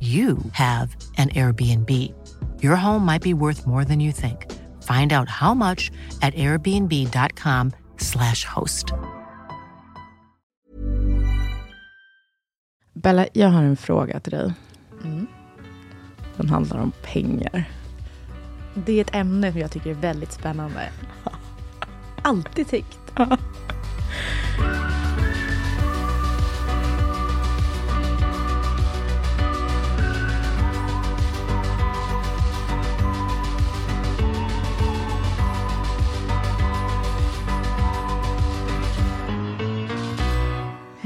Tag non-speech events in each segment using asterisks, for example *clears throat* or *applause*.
you have an Airbnb. Your home might be worth more than you think. Find out how much at airbnb.com slash host. Bella, jag har en fråga till dig. Den handlar om pengar. Det är ett ämne som jag tycker är väldigt spännande. *laughs* Alltid tyckt. *laughs*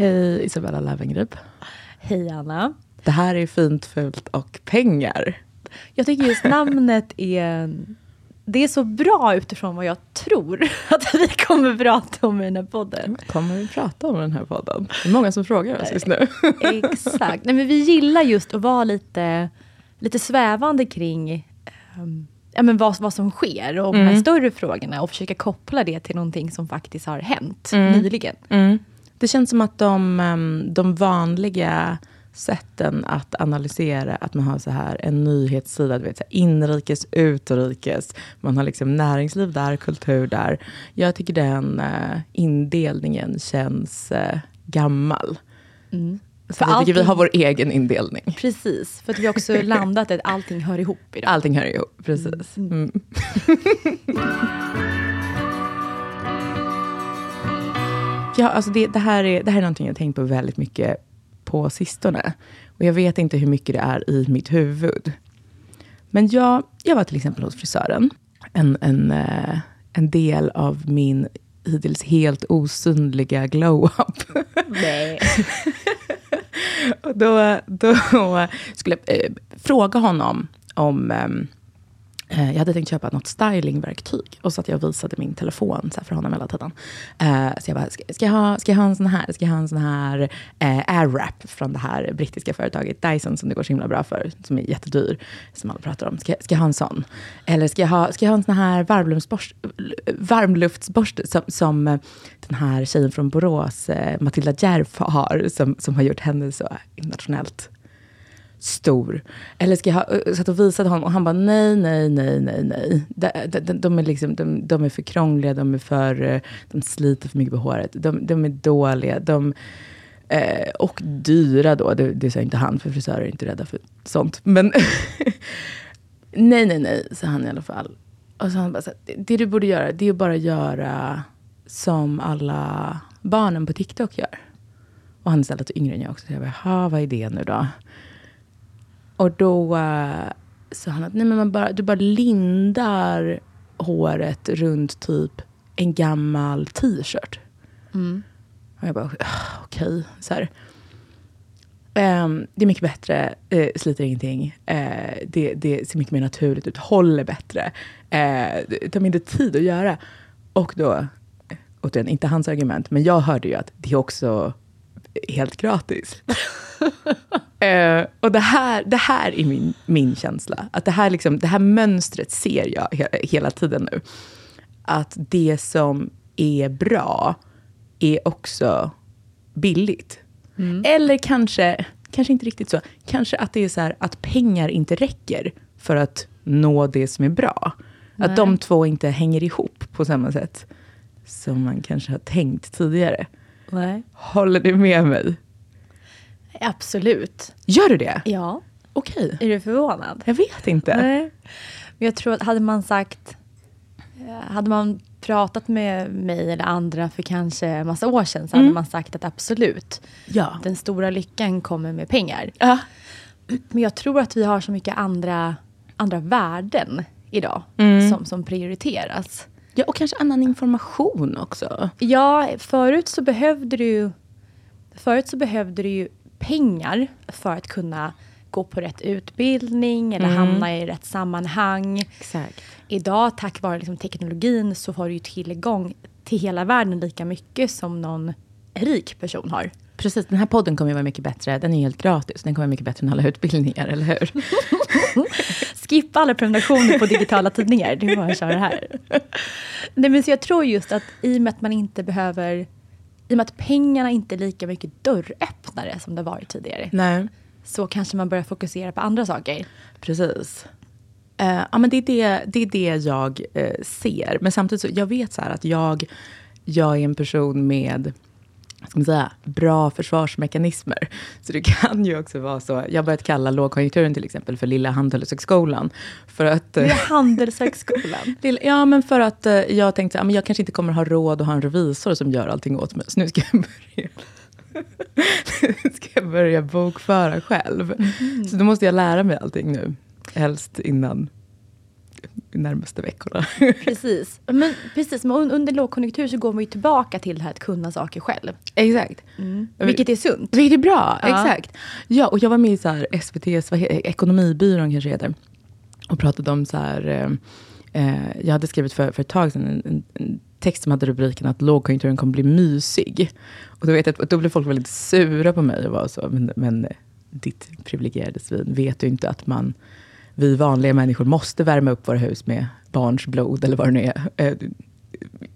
Hej Isabella Löwengrip. Hej Anna. Det här är Fint, fult och pengar. Jag tycker just namnet är... Det är så bra utifrån vad jag tror att vi kommer prata om i den här podden. kommer vi prata om den här podden? Det är många som frågar oss just nu. Exakt. Nej, men vi gillar just att vara lite, lite svävande kring um, ja, men vad, vad som sker och de här Mm. större frågorna och försöka koppla det till någonting som faktiskt har hänt Mm. nyligen. Det känns som att de, ehm, de vanliga sätten att analysera, att man har så här en nyhetssida, du vet, så här inrikes, utrikes, man har liksom näringsliv där, kultur där. Jag tycker den eh, indelningen känns eh, gammal. Mm. Så För jag tycker vi allting- har vår egen indelning. Precis, för att vi har också *laughs* landat att allting hör ihop idag. Allting hör ihop, precis. Mm. *laughs* *laughs* ja, alltså det, det, här är, det här är någonting jag tänkt på väldigt mycket på sistone. Och jag vet inte hur mycket det är i mitt huvud. Men jag, jag var till exempel hos frisören. En, en, eh, en del av min hittills helt osynliga glow-up. Nej. *laughs* Och då, då skulle jag eh, fråga honom om... eh, Eh, jag hade tänkt köpa något stylingverktyg. Och så att jag visade min telefon så här, för honom hela tiden. Eh, så jag bara, ska, ska, jag ha, ska jag ha en sån här? Ska jag ha en sån här eh, airwrap från det här brittiska företaget Dyson som det går så himla bra för. Som är jättedyr. Som alla pratar om. Ska, ska jag ha en sån? Eller ska jag ha, ska jag ha en sån här varmluftsborste, som, som eh, den här tjejen från Borås, Matilda Järf, har. Som, som har gjort henne så internationellt stor. Eller ska jag ha, eh, satt och visade honom och han bara nej, nej, nej, nej, nej. De, de, de, de, är, liksom, de, de är för krångliga, de är för, eh, de sliter för mycket på håret. De, de är dåliga, de, eh, och dyra då. Det, det sa inte han, för frisörer är inte rädda för sånt. Men *laughs* nej, nej, nej, sa han i alla fall. Och så han bara, så här, det, det du borde göra, det är att bara göra som alla barnen på TikTok gör. Och han är så yngre än jag också. Så jag bara, "Jaha, vad är det nu då? Och då uh, sa han att nej, men man bara, du bara lindar håret runt typ en gammal t-shirt. Mm. Och jag bara, "Ah, okej. Så här. Ehm, det är mycket bättre, uh, sliter ingenting. Eh, det, det ser mycket mer naturligt ut, håller bättre. Uh, tar mindre tid att göra. Och då, återigen, inte hans argument, men jag hörde ju att det är också helt gratis. *laughs* Eh, och det här, det här är min, min känsla. Att det här, liksom, det här mönstret ser jag he, hela tiden nu. Att det som är bra är också billigt. Eller kanske, kanske inte riktigt så. Kanske att det är så här att pengar inte räcker för att nå det som är bra. Att de två inte hänger ihop på samma sätt som man kanske har tänkt tidigare. Nej. Håller du med mig? Absolut. Gör du det? Ja. Okej. Är du förvånad? Jag vet inte. Nej. Men jag tror att hade man sagt... eh, Hade man pratat med mig eller andra för kanske en massa år sedan så hade man sagt att absolut, Ja. den stora lyckan kommer med pengar. Ja. Men jag tror att vi har så mycket andra, andra värden idag som, som prioriteras. Ja, och kanske annan information också. Ja, förut så behövde du ju, förut så behövde du ju pengar för att kunna gå på rätt utbildning eller hamna i rätt sammanhang. Exakt. Idag, tack vare liksom teknologin, så har du ju tillgång till hela världen lika mycket som någon rik person har. Precis, den här podden kommer ju vara mycket bättre. Den är helt gratis. Den kommer vara mycket bättre än alla utbildningar, eller hur? *laughs* Skippa alla prenumerationer på digitala tidningar. Det är bara att köra här. Nej, men så jag tror just att i och med att man inte behöver... I och med att pengarna inte är lika mycket dörröppnare som det varit tidigare. Nej, Så kanske man börjar fokusera på andra saker. precis. Eh, ja, men det, är det, det är det jag eh, ser. Men samtidigt så, jag vet så här att jag, jag är en person med ska man säga, bra försvarsmekanismer. Så det kan ju också vara så. Jag har börjat kalla lågkonjunkturen till exempel för lilla handelshögskolan. För att... eh, är Handelshögskolan. *laughs* Ja, men för att eh, jag tänkte att jag kanske inte kommer ha råd att ha en revisor som gör allting åt mig. Så nu ska jag börja, *laughs* ska jag börja bokföra själv. Så då måste jag lära mig allting nu. Helst innan närmaste veckorna. *laughs* precis. Men, precis. Men un- under lågkonjunktur så går man ju tillbaka till det här att kunna saker själv. Exakt. Vilket är sunt. Vilket är bra, Ja. exakt. Ja, och jag var med i så här SVTs, vad he- Ekonomibyrån kanske heter. Och pratade om så här, eh, eh, jag hade skrivit för, för ett tag sedan en, en, text som hade rubriken att lågkonjunkturen kommer bli mysig. Och då, vet jag, då blev folk väldigt sura på mig och var så, men, men eh, ditt privilegierade svin, vet du inte att man, vi vanliga människor måste värma upp våra hus med barns blod eller vad det nu är. Eh,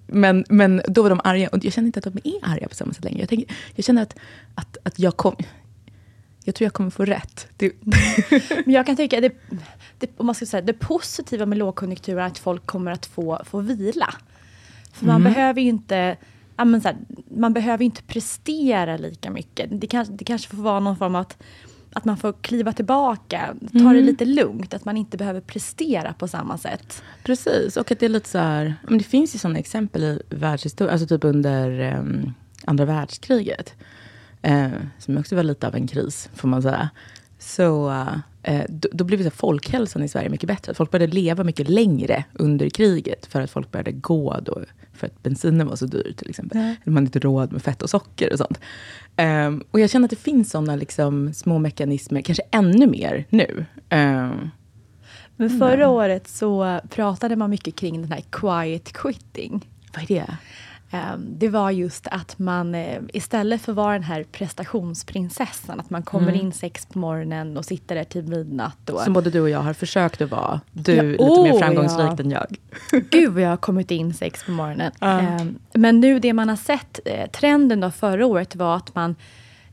men, men då var de arga och jag känner inte att de är arga på samma sätt längre. Jag, tänker, jag känner att, att, att jag kom... Jag tror jag kommer få rätt. Det, *laughs* Men jag kan tycka det, det, om man ska säga, det positiva med lågkonjunktur är att folk kommer att få, få vila. För man behöver ju inte ja, men så här, man behöver inte prestera lika mycket. Det, kan, det kanske får vara någon form av att, att man får kliva tillbaka, ta det lite lugnt, att man inte behöver prestera på samma sätt. precis, och att det är lite så här... Det finns ju sådana exempel i världshistorien, alltså typ under um, andra världskriget. Eh, som också var lite av en kris, får man säga. Så eh, då, då blev så folkhälsan i Sverige mycket bättre. Folk började leva mycket längre under kriget. För att folk började gå då. För att bensinen var så dyr till exempel. Man hade inte råd med fett och socker och sånt. Ehm, och jag känner att det finns sådana liksom, små mekanismer, kanske ännu mer nu. Ehm, Men förra året så pratade man mycket kring den här quiet quitting. vad är det? Ehm, Det var just att man eh, istället för att vara den här prestationsprinsessan, att man kommer in sex på morgonen och sitter där till midnatt. Och, Som både du och jag har försökt att vara. Du Ja, lite oh, mer framgångsrik ja. än jag. *laughs* Gud vad jag har kommit in sex på morgonen. Ehm, Men nu det man har sett, eh, trenden då förra året var att man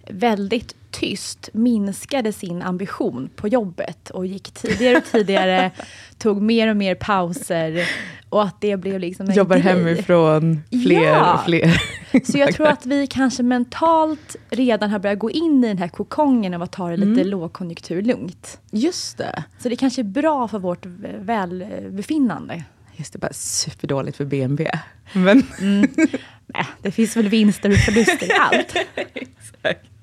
väldigt tyst minskade sin ambition på jobbet och gick tidigare och tidigare, *laughs* tog mer och mer pauser och att det blev liksom en Jobbar grej. hemifrån fler Ja. och fler. Så jag tror att vi *laughs* kanske mentalt redan har börjat gå in i den här kokongen av att ta det lite lågkonjunktur lugnt. Just det. Så det kanske är bra för vårt välbefinnande. Just det, bara superdåligt för BMW. Men *laughs* Nej, det finns väl vinster och förluster i allt.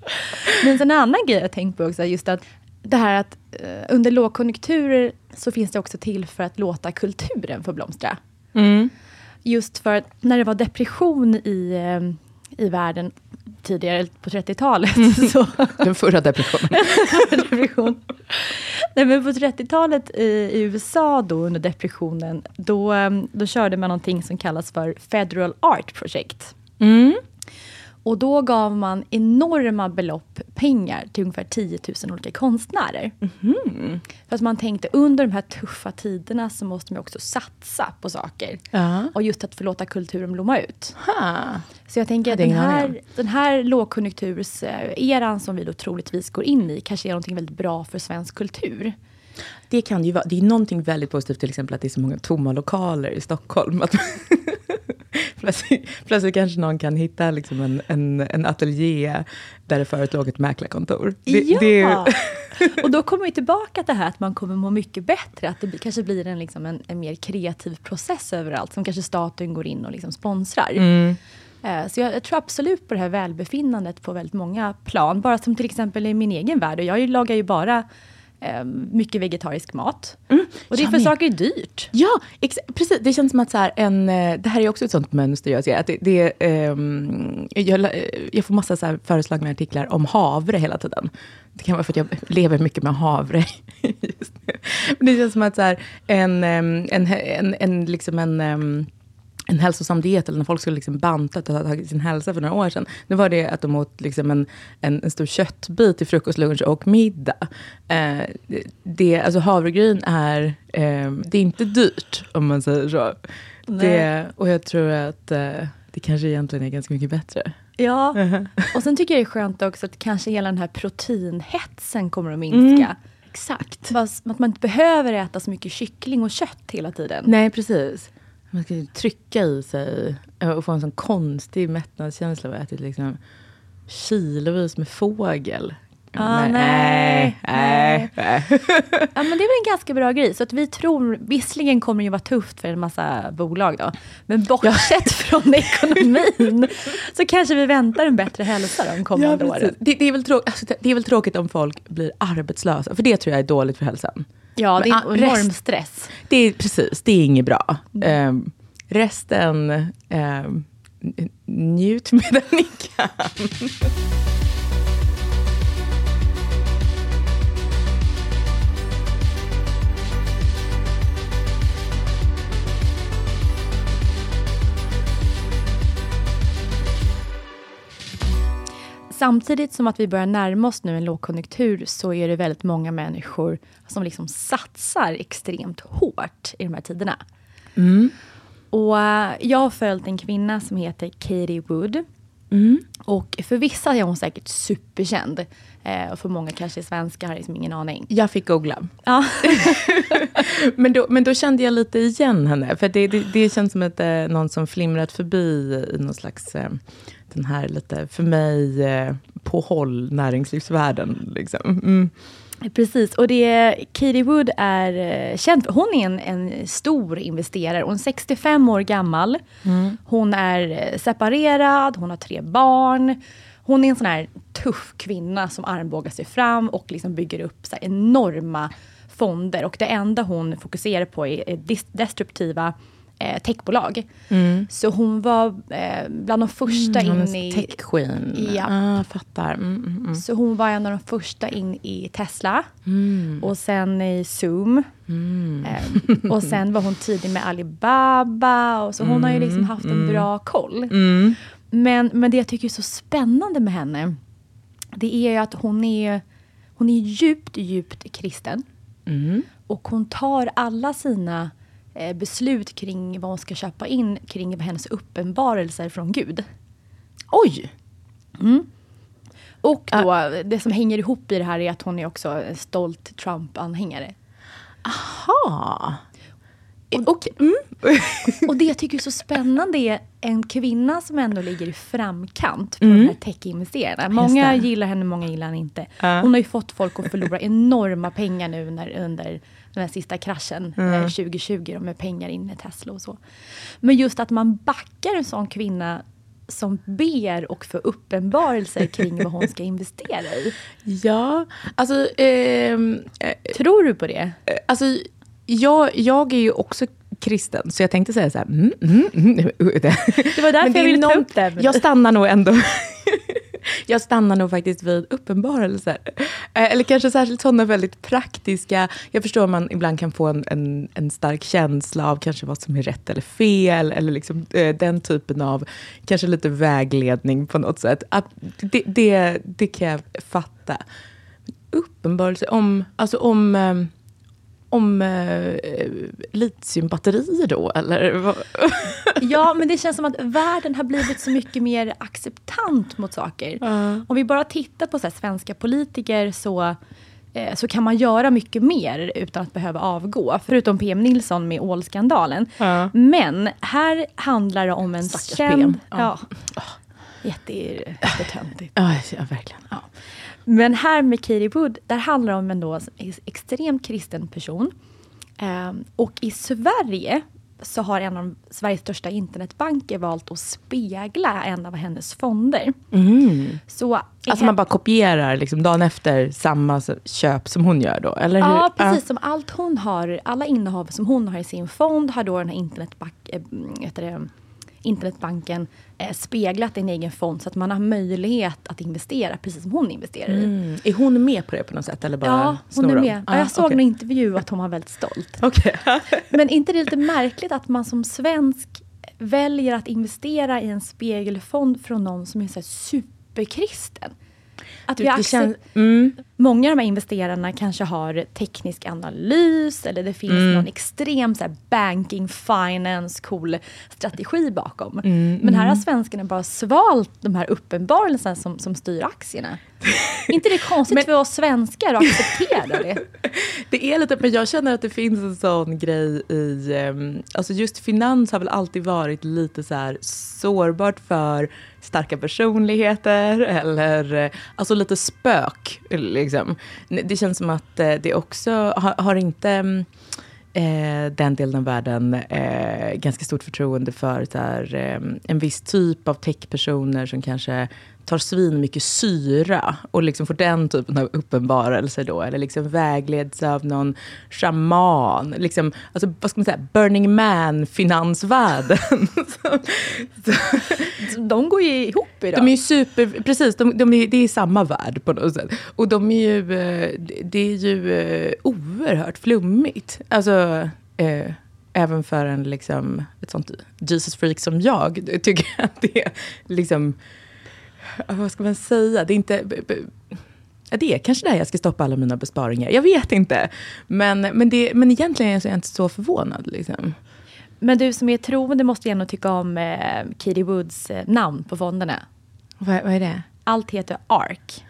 *laughs* Men sen en annan grej jag tänkt på också, just att det här att eh, under lågkonjunkturer så finns det också till för att låta kulturen få blomstra. Just för att när det var depression i, eh, i världen tidigare på 30-talet *laughs* så *laughs* den förra depressionen. depression. Nej, men på 30-talet i, i USA då under depressionen, då, eh, då körde man någonting som kallas för Federal Art Project. Mm. Och då gav man enorma belopp pengar till ungefär 10 000 olika konstnärer. Mhm. För att man tänkte under de här tuffa tiderna så måste man också satsa på saker. Ja. Och just att få låta kulturen blomma ut. Ha. Så jag tänker att den här, den här lågkonjunkturseran som vi då troligtvis går in i kanske är någonting väldigt bra för svensk kultur. Det kan ju vara, det är någonting väldigt positivt till exempel att det är så många tomma lokaler i Stockholm. Att *laughs* *laughs* plötsligt, plötsligt kanske någon kan hitta liksom en, en, en ateljé där det förut låg ett mäklarkontor. Det, ja! det, och då kommer vi tillbaka till det här att man kommer må mycket bättre. Att det kanske blir en, liksom en, en mer kreativ process överallt som kanske staten går in och liksom sponsrar. Mm. Eh, Så jag, jag tror absolut på det här välbefinnandet på väldigt många plan. Bara som till exempel i min egen värld. Och jag lagar ju bara eh, mycket vegetarisk mat. och det Mm. är för saker är dyrt. Ja, precis. Det känns som att så här, en, eh, det här är också ett sånt mönster jag ser. Att det, det, ehm, jag, eh, jag får massa så här föreslagna artiklar om havre hela tiden. Det kan vara för att jag lever mycket med havre *laughs* just nu. Men det känns som att så här, en, ehm, en, en, en, liksom en ehm, en hälsosam diet, eller när folk skulle liksom banta och ta tag i sin hälsa för några år sedan. Nu var det att de åt liksom en, en, en stor köttbit till frukost, lunch och middag. Eh, det- alltså havregryn är, eh, det är inte dyrt, om man säger så. Det, och jag tror att eh, det kanske egentligen är ganska mycket bättre. Ja, *laughs* och sen tycker jag det är skönt också att kanske hela den här proteinhetsen kommer att minska. Exakt. Bara s- Att man inte behöver äta så mycket kyckling och kött hela tiden. Nej, precis. Man ska ju trycka i sig och få en sån konstig mättnadskänsla av att ha ätit liksom kilovis med fågel. Ah, nej, nej, nej. *laughs* Ja, men det är väl en ganska bra grej. Så att vi tror, visserligen kommer det ju vara tufft för en massa bolag då. Men bortsett *laughs* från ekonomin så kanske vi väntar en bättre hälsa de Ja, kommande precis. åren. det, det, är väl tråk, alltså, det- är väl tråkigt om folk blir arbetslösa, för det tror jag är dåligt för hälsan. Ja, det är en ah, enorm stress. Det är precis, det är inget bra. Ehm, resten, ehm, n- njut medan ni kan. *laughs* Samtidigt som att vi börjar närma oss nu en lågkonjunktur så är det väldigt många människor som liksom satsar extremt hårt i de här tiderna. Och eh, jag har följt en kvinna som heter Katie Wood. Och för vissa är hon säkert superkänd. Eh, och för många kanske är svenska, har liksom ingen aning. Jag fick googla. Ja. *laughs* Men då, men då kände jag lite igen henne. För det, det, det känns som att det är någon som flimrat förbi i någon slags, eh, den här lite, för mig, eh, på håll näringslivsvärlden. Liksom. Mm. Precis, och det Katie Wood är eh, känd för. Hon är en, en stor investerare. Hon är 65 år gammal. Hon är eh, separerad, hon har tre barn. Hon är en sån här tuff kvinna som armbågar sig fram och liksom bygger upp enorma fonder. Och det enda hon fokuserar på är, destruktiva eh, techbolag. Så hon var eh, bland de första Hon in i... tech queen. Ja. Ah, fattar. Mm, mm, mm. Så hon var en av de första in i Tesla. Mm. Och sen i Zoom. Eh, och sen var hon tidig med Alibaba. Och så hon har ju liksom haft en bra koll. Mm. Men, men det jag tycker är så spännande med henne. Det är ju att hon är, hon är djupt, djupt kristen. Mm. Och hon tar alla sina beslut kring vad hon ska köpa in kring hennes uppenbarelser från Gud. Oj! Och då, det som hänger ihop i det här är att hon är också en stolt Trump-anhängare. Ha. Okej. Mm. *laughs* Och det jag tycker är så spännande är en kvinna som ändå ligger i framkant på de här tech-investerarna. Många gillar henne, många gillar henne inte. Ja. Hon har ju fått folk att förlora enorma pengar nu när, under den här sista kraschen eh, 2020 med pengar in i Tesla och så. Men just att man backar en sån kvinna som ber och får uppenbarelser kring vad hon ska investera i. *laughs* Ja, alltså... ehm, eh, Tror du på det? Eh, Alltså, jag, jag är ju också kristen, så jag tänkte säga så här... Mm, mm, mm. *laughs* Det var därför det jag ville ta upp det. Jag stannar nog ändå... *laughs* *laughs* Jag stannar nog faktiskt vid uppenbarelser. Eh, eller kanske särskilt sådana väldigt praktiska. Jag förstår att man ibland kan få en, en, en stark känsla av kanske vad som är rätt eller fel. Eller liksom, eh, den typen av, kanske lite vägledning på något sätt. Att det, det, det kan jag fatta. Uppenbarelse om, alltså om, ehm, om eh, litiumbatterier då, eller? Ja, men det känns som att världen har blivit så mycket mer acceptant mot saker. Om vi bara tittar på så här, svenska politiker så, eh, så kan man göra mycket mer utan att behöva avgå. Förutom PM Nilsson med ålskandalen. Ja. Men här handlar det om en Stackars känd... PM. Ja. Ja. Jätte, jättetöntigt. Ja, verkligen. Ja. Men här med Katie Wood, där handlar det om en då ex- extremt kristen person. Ehm, och i Sverige så har en av Sveriges största internetbanker valt att spegla en av hennes fonder. Så Alltså man bara kopierar liksom dagen efter samma köp som hon gör då, eller hur? Ja, precis som allt hon har, alla innehav som hon har i sin fond har då den här internetbank, eh, internetbanken eh, speglat en egen fond så att man har möjlighet att investera precis som hon investerar i. Mm. Är hon med på det på något sätt? Eller bara Ja, hon är med. Ah, jag såg okej. en intervju att hon var väldigt stolt. *laughs* Okej. Men inte det är lite märkligt att man som svensk väljer att investera i en spegelfond från någon som är så superkristen? Att vi Det, känns, mm, Många av de här investerarna kanske har teknisk analys eller det finns Mm. någon extrem så här, banking, finance, cool strategi bakom. Mm, Men här har svenskarna bara svalt de här uppenbarelserna som, som styr aktierna. *laughs* inte det är konstigt för oss svenskar att acceptera det? *laughs* det är lite, men jag känner att det finns en sån grej i, ehm, alltså just finans har väl alltid varit lite så här sårbart för starka personligheter eller eh, alltså lite spök. Liksom. Det känns som att eh, det också har, har inte mm, eh, den delen av världen eh, ganska stort förtroende för här, eh, en viss typ av techpersoner som kanske tar svin mycket syra och liksom får den typen av uppenbarelser då. Eller liksom vägleds av någon shaman. Liksom, alltså, vad ska man säga? Burning Man-finansvärlden. *laughs* De går ju ihop idag. de är ju super, precis, de, de är, det är samma värld på något sätt. Och de är ju, eh, det- är ju eh, oerhört flummigt. Alltså, eh, även för en liksom, ett sånt Jesus freak som jag, tycker jag att det är liksom, vad ska man säga, det är inte, ja, det är kanske där jag ska stoppa alla mina besparingar. Jag vet inte. Men, men, det, men egentligen är jag inte så förvånad. Liksom. Men du som är troende måste ändå tycka om eh, Katie Woods eh, namn på fonderna. Vad, vad är det? Allt heter ARK.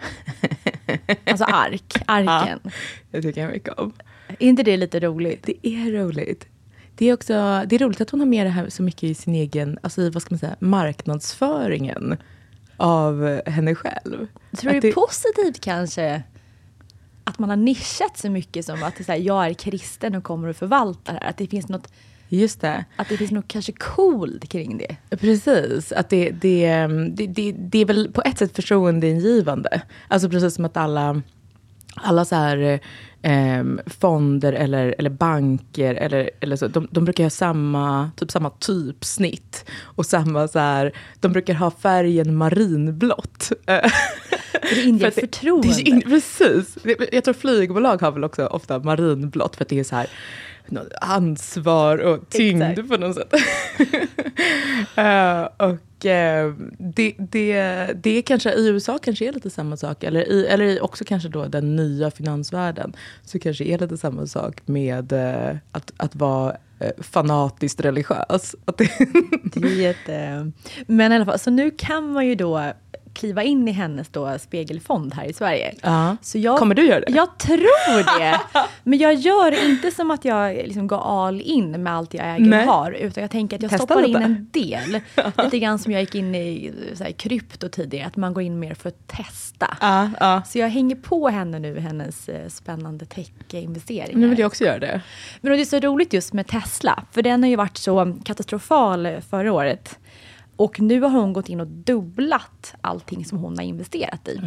alltså ARK, *laughs* arken. Det tycker jag mycket om. Är inte det lite roligt? Det är roligt. Det är också det är roligt att hon har med det här så mycket i sin egen, alltså i, vad ska man säga, marknadsföringen av henne själv. Tror du det är positivt kanske? Att man har nischat så mycket som att här, jag är kristen och kommer att förvalta det här. Att det finns något, Just det. att det finns något kanske coolt kring det. Precis, att det, det, det, det, det är väl på ett sätt förtroendeingivande. Alltså precis som att alla, alla så här, eh, fonder eller, eller banker eller, eller så, de, de brukar ha samma, typ samma typsnitt. Och samma så här, de brukar ha färgen marinblått. *laughs* Det inger för att det- förtroende. Det in, precis. Jag tror flygbolag har väl också ofta marinblått för att det är så här ansvar och tyngd Exakt. på något sätt. *laughs* Eh, och eh, det, det, det kanske i USA kanske är lite samma sak. Eller, i, eller i också kanske då den nya finansvärlden. Så kanske är lite samma sak med eh, att, att vara fanatiskt religiös. Att det, Det är jätte... Men i alla fall, så nu kan man ju då kliva in i hennes då spegelfond här i Sverige. ja. Så jag, Kommer du göra det? Jag tror det. Men jag gör inte som att jag liksom går all in med allt jag äger Nej. och har. Utan jag tänker att jag Testa stoppar in lite. en del. *laughs* Lite grann som jag gick in i så här, krypto tidigare. Att man går in mer för att testa. Ja, ja. Så jag hänger på henne nu hennes eh, spännande tech-investeringar. Nu vill jag också göra det. Men det är så roligt just med Tesla, för den har ju varit så katastrofal förra året. Och nu har hon gått in och dubblat allting som hon har investerat i.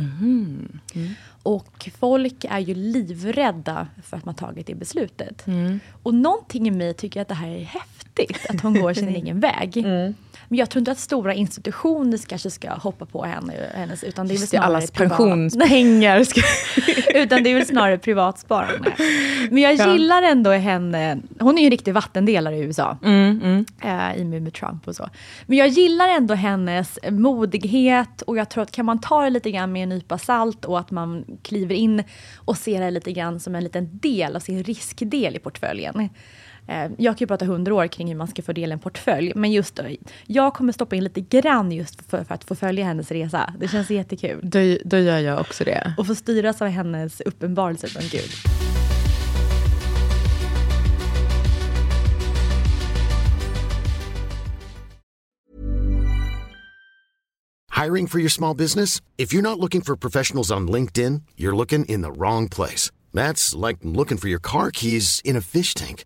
Och folk är ju livrädda för att man tagit det beslutet. Och någonting i mig tycker att det här är häftigt, att hon går sin *laughs* egen väg. Men jag tror inte att stora institutioner kanske ska hoppa på henne, hennes, utan det är väl snarare allas privat- pensionspengar. *laughs* Utan det är väl snarare privatsparande. Men jag Ja. gillar ändå henne. Hon är ju en riktig vattendelare i USA. Mm, eh, i och med med Trump och så. Men jag gillar ändå hennes modighet och jag tror att kan man ta det lite grann med en nypa salt och att man kliver in och ser det lite grann som en liten del av sin riskdel i portföljen. Eh, Jag kan ju prata hundra år kring hur man ska fördela en portfölj, men just då, jag kommer stoppa in lite grann just för, för att få följa hennes resa. Det känns jättekul. Då, då gör jag också det. Och få styras av hennes uppenbarelse från Gud. Hiring for your small business? If you're not looking for professionals on LinkedIn, you're looking in the wrong place. That's like looking for your car keys in a fish tank.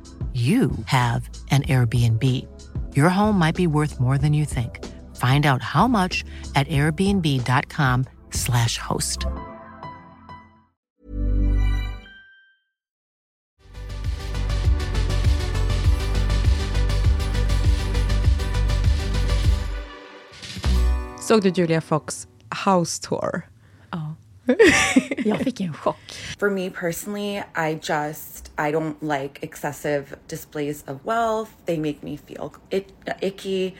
you have an Airbnb. Your home might be worth more than you think. Find out how much at airbnb.com/slash host. Såg du Julia Fox House Tour? Ja. Jag fick en chock. For me personally, I just I don't like excessive displays of wealth. They make me feel it, icky.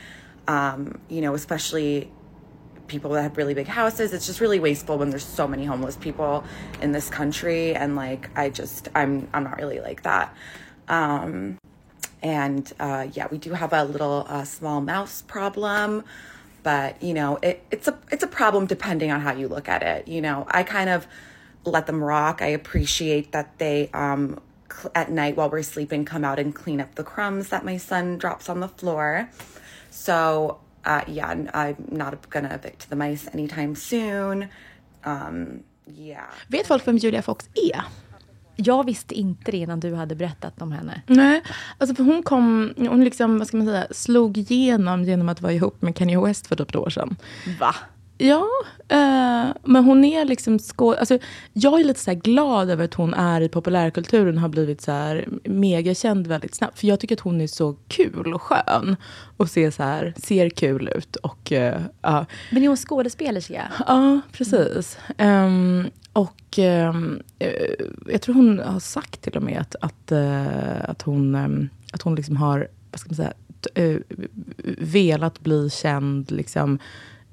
Um, you know, especially people that have really big houses. It's just really wasteful when there's so many homeless people in this country and like I just I'm I'm not really like that. Um and uh, yeah, we do have a little uh, small mouse problem, but you know, it, it's a it's a problem depending on how you look at it. You know, I kind of let them rock. I appreciate that they um, cl- at night while we're sleeping come out and clean up the crumbs that my son drops on the floor. So uh, yeah, I'm not gonna evict the mice anytime soon. Um, yeah. Vet folk vem Julia Fox är? Jag visste inte det innan du hade berättat om henne. Nej, alltså för hon kom, hon liksom, vad ska man säga, slog igenom genom att vara ihop med Kanye West för typ ett år sedan. Va? Ja, eh, men hon är liksom skå... Alltså, jag är lite så glad över att hon är i populärkulturen har blivit så här megakänd väldigt snabbt. För jag tycker att hon är så kul och skön. Och ser, så här, ser kul ut. Och, ja. Men är hon skådespelerska? Ja, precis. Ehm, och ehm, eh, jag tror hon har sagt till och med att, att, eh, att hon, ehm, att hon liksom har vad ska man säga, eh, velat bli känd liksom,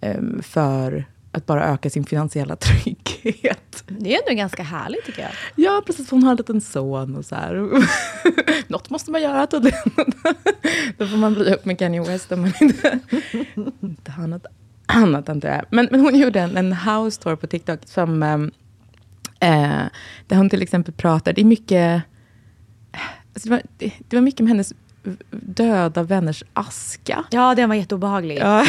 ehm, för att bara öka sin finansiella *laughs* trygghet. Det är ändå ganska härligt tycker jag. Ja, precis. Hon har en liten son och så här. *laughs* Något måste man göra tydligen. *laughs* Då får man bli upp med Kanye West om man inte, inte har något annat antar jag. Men, men hon gjorde en, en house tour på TikTok som eh, där hon till exempel pratar, det är mycket, alltså det, var, det, det var mycket med hennes döda vänners aska. Ja, den var jätteobehaglig. Ja.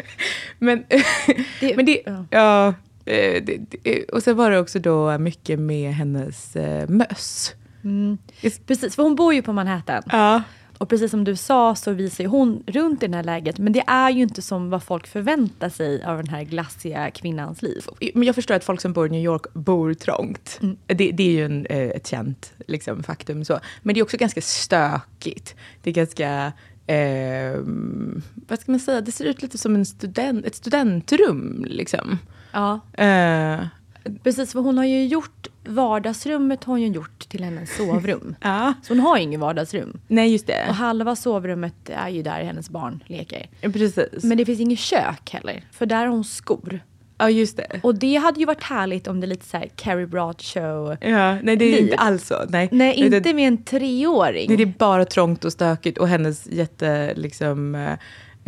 *laughs* men, *laughs* Det- men det, ja. ja. eh, det, det, och sen var det också då mycket med hennes eh, möss. Precis, för hon bor ju på Manhattan. Ja. Och precis som du sa så visar hon runt i det här läget. Men det är ju inte som vad folk förväntar sig av den här glassiga kvinnans liv. Men jag förstår att folk som bor i New York bor trångt. Mm. Det, det, är ju en, eh, ett känt liksom, faktum. Så. Men det är också ganska stökigt. Det är ganska... Eh, vad ska man säga? Det ser ut lite som en student, ett studentrum. Liksom. Ja. Eh, Precis, för hon har ju gjort vardagsrummet har hon ju gjort till hennes *laughs* sovrum. ja. Så hon har ju inget vardagsrum. Nej, just det. Och halva sovrummet är ju där hennes barn leker. Precis. Men det finns inget kök heller, för där har hon skor. Ja, just det. Och det hade ju varit härligt om det är lite så här Carrie Bradshaw Ja, nej det är liv. inte alls så. Nej, nej inte det, med en treåring. Nej, det är bara trångt och stökigt och hennes jätte, liksom, eh,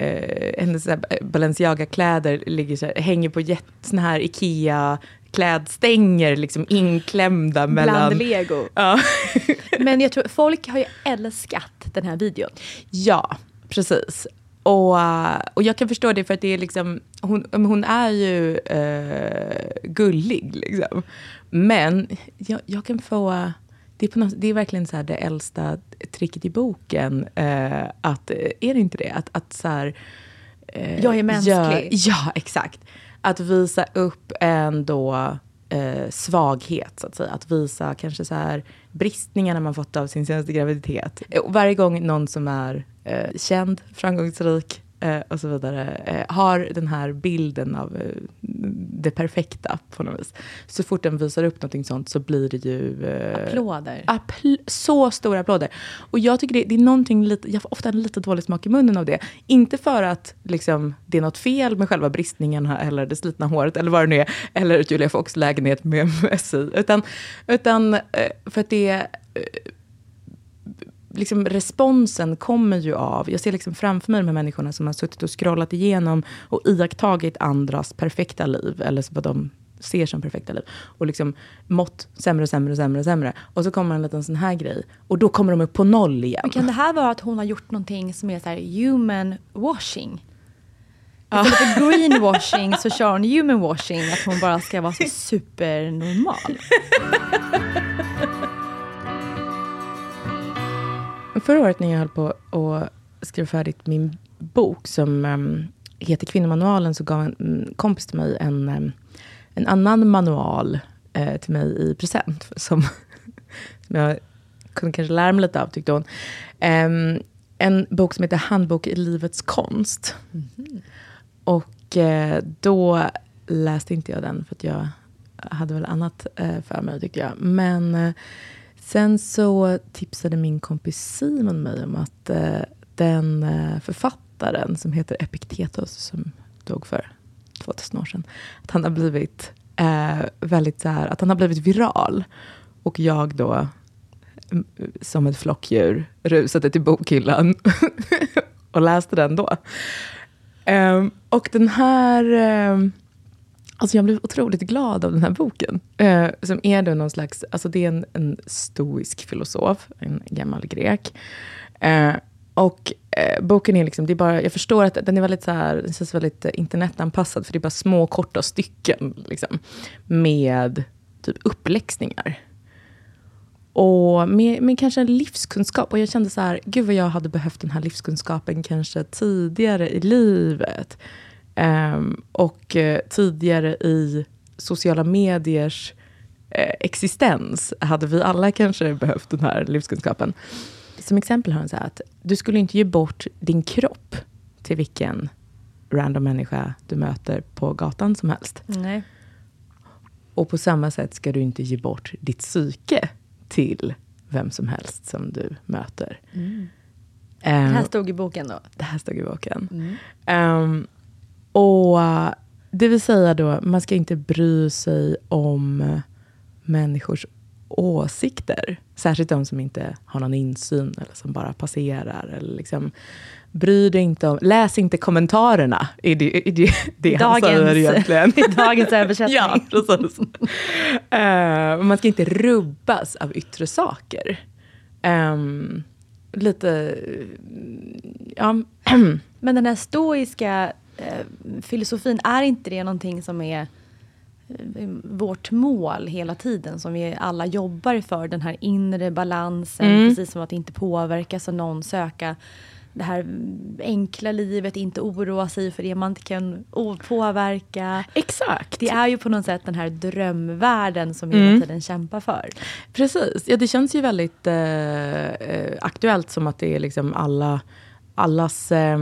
eh hennes Balenciaga-kläder ligger så här, hänger på jätt, såna här Ikea klädstänger liksom inklämda mellan... Bland lego. Ja. *laughs* Men jag tror folk har ju älskat den här videon. Ja, precis. Och, och jag kan förstå det för att det är liksom, hon, hon är ju uh, gullig liksom. Men jag, jag kan få, det är, något, det är verkligen så det äldsta tricket i boken. Uh, att, är det inte det? Att, att så här, uh, jag är mänsklig. Ja, ja, exakt att visa upp en då eh, svaghet, så att säga. Att visa kanske så här bristningarna man fått av sin senaste graviditet. Och varje gång någon som är eh, känd, framgångsrik, eh, och så vidare, eh, har den här bilden av eh, det perfekta på något vis. Så fort den visar upp någonting sånt så blir det ju... Eh, applåder. Appl så stora applåder. Och jag tycker det, det, är någonting lite, jag får ofta en lite dålig smak i munnen av det. Inte för att liksom, det är något fel med själva bristningen eller det slitna håret eller vad det nu är, eller Julia Fox lägenhet med Messi, utan, utan eh, för att det eh, liksom responsen kommer ju av, jag ser liksom framför mig de här människorna som har suttit och scrollat igenom och iakttagit andras perfekta liv, eller vad de ser som perfekta liv. Och liksom mått sämre och sämre och sämre sämre. Och så kommer en liten sån här grej. Och då kommer de upp på noll igen. Men kan det här vara att hon har gjort någonting som är så human washing? Istället för greenwashing så kör hon human washing, att hon bara ska vara så supernormal. *laughs* Förra året när jag höll på att skriva färdigt min bok som um, heter Kvinnomanualen så gav en um, kompis till mig en, um, en annan manual uh, till mig i present. *laughs* Som, som jag kunde kanske lära mig lite av, tyckte hon. en bok som heter Handbok i livets konst. Mm -hmm. Och uh, då läste inte jag den, för att jag hade väl annat uh, för mig, tyckte jag. Men Sen så tipsade min kompis Simon mig om att eh, den eh, författaren som heter Epiktetos, som dog för 2000 år sedan, att han har blivit eh, väldigt så här, att han har blivit viral. Och jag då, som ett flockdjur, rusade till bokhyllan *laughs* och läste den då. Eh, och den här ehm, Alltså jag blev otroligt glad av den här boken. Eh, som är då någon slags, alltså det är en, en stoisk filosof, en gammal grek. Eh, och eh, boken är liksom, det är bara, jag förstår att den är väldigt så här, den känns väldigt internetanpassad, för det är bara små korta stycken. Liksom, med typ uppläxningar. Och med, med kanske en livskunskap. Och jag kände så här, gud vad jag hade behövt den här livskunskapen kanske tidigare i livet. Um, och uh, tidigare i sociala mediers uh, existens hade vi alla kanske behövt den här livskunskapen. Som exempel har han sagt att du skulle inte ge bort din kropp till vilken random människa du möter på gatan som helst. Nej. Och på samma sätt ska du inte ge bort ditt psyke till vem som helst som du möter. Mm. Um, det här stod i boken då? Det här stod i boken. Mm. Um, och det vill säga då, man ska inte bry sig om människors åsikter. Särskilt de som inte har någon insyn eller som bara passerar. Eller liksom, bry dig inte om, läs inte kommentarerna. I det, i det, *laughs* det dagens, han säger egentligen. *laughs* I dagens *laughs* översättning. ja, precis. uh, man ska inte rubbas av yttre saker. Um, lite, ja. *clears throat* Men den här stoiska eh, filosofin, är inte det någonting som är eh, vårt mål hela tiden som vi alla jobbar för. Den här inre balansen, Mm. precis som att inte påverkas av någon. Söka det här enkla livet, inte oroa sig för det man inte kan påverka. Exakt. Det är ju på något sätt den här drömvärlden som vi Mm. hela tiden kämpar för. Precis. Ja, det känns ju väldigt eh, eh, aktuellt som att det är liksom alla, allas eh,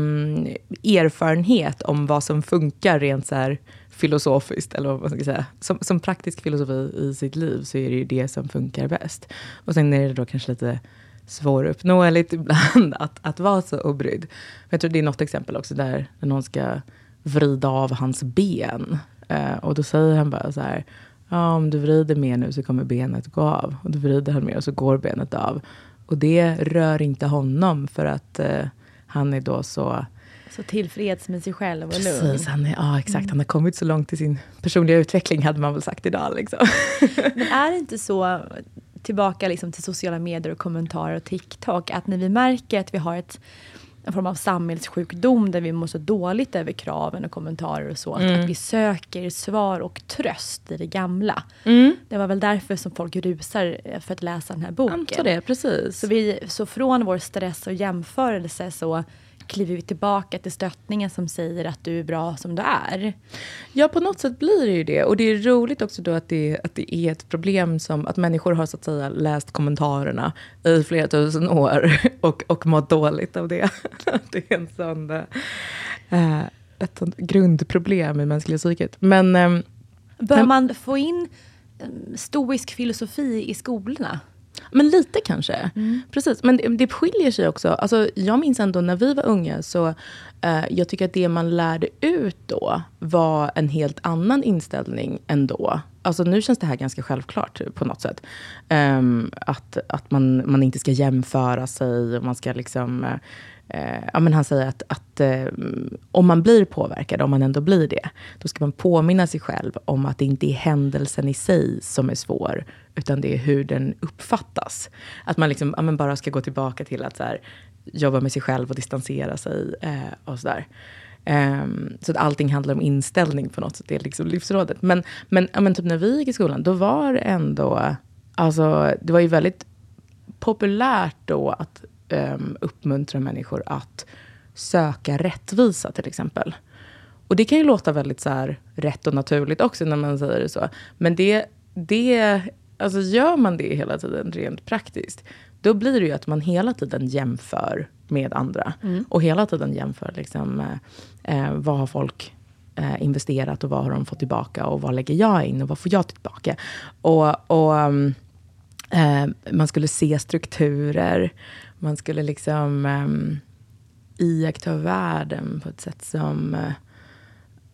erfarenhet om vad som funkar rent så här filosofiskt, eller vad man ska säga. Som, som praktisk filosofi i sitt liv så är det ju det som funkar bäst. Och sen är det då kanske lite svåruppnåeligt *laughs* ibland att, att vara så obrydd. Men Jag tror det är något exempel också där när någon ska vrida av hans ben. Eh, och då säger han bara så här, ja, om du vrider mer nu så kommer benet gå av. Och då vrider han mer och så går benet av. Och det rör inte honom för att eh, han är då så... Så tillfreds med sig själv och lugn. Precis, han är, ja exakt. Han har kommit så långt i sin personliga utveckling hade man väl sagt idag. Liksom. *laughs* Men är det inte så, tillbaka liksom till sociala medier och kommentarer och TikTok, att när vi märker att vi har ett, en form av samhällssjukdom där vi mår så dåligt över kraven och kommentarer och så, att, Mm. att vi söker svar och tröst i det gamla. Mm. Det var väl därför som folk rusar eh, för att läsa den här boken. Antar det, precis. Så, vi, så från vår stress och jämförelse så kliver vi tillbaka till stöttningen som säger att du är bra som du är. Ja, på något sätt blir det ju det. Och det är roligt också då att det, att det är ett problem som att människor har så att säga läst kommentarerna i flera tusen år *laughs* och, och mått dåligt av det. *laughs* det är en sån, eh, ett sånt grundproblem i mänskliga psyket. Men ehm, Bör man få in eh, stoisk filosofi i skolorna? Men lite kanske. Precis. Men det, det skiljer sig också. Alltså, jag minns ändå när vi var unga, så eh, jag tycker att det man lärde ut då var en helt annan inställning ändå. Alltså nu känns det här ganska självklart på något sätt. Ehm, att att man, man inte ska jämföra sig och man ska liksom... eh, Eh, ja, men han säger att, att eh, om man blir påverkad, om man ändå blir det, då ska man påminna sig själv om att det inte är händelsen i sig som är svår, utan det är hur den uppfattas. Att man liksom, ja, men bara ska gå tillbaka till att så här, jobba med sig själv och distansera sig eh, och sådär. Um, så att allting handlar om inställning på något sätt, det är liksom livsrådet. Men, men, ja, men typ när vi gick i skolan, då var det ändå, alltså det var ju väldigt populärt då att um, uppmuntra människor att söka rättvisa till exempel. Och det kan ju låta väldigt så här rätt och naturligt också när man säger det så. Men det, det, alltså gör man det hela tiden rent praktiskt, då blir det ju att man hela tiden jämför med andra. Och hela tiden jämför liksom, eh, eh, vad har folk eh, investerat och vad har de fått tillbaka och vad lägger jag in och vad får jag tillbaka. Och, och um, eh, man skulle se strukturer. Man skulle liksom um, iaktta världen på ett sätt som eh,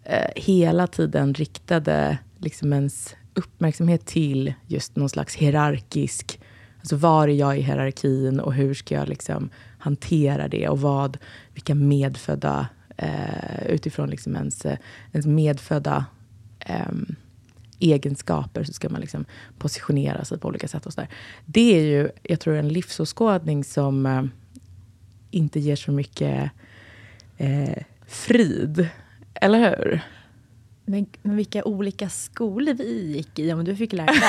eh, hela tiden riktade liksom ens uppmärksamhet till just någon slags hierarkisk... Alltså var är jag i hierarkin och hur ska jag liksom hantera det? Och vad, vilka medfödda, eh, utifrån liksom ens, eh, ens medfödda eh, egenskaper så ska man liksom positionera sig på olika sätt. och så där. Det är ju, jag tror, en livsåskådning som eh, inte ger så mycket eh, frid. Eller hur? Men, men vilka olika skolor vi gick i, om du fick lära dig.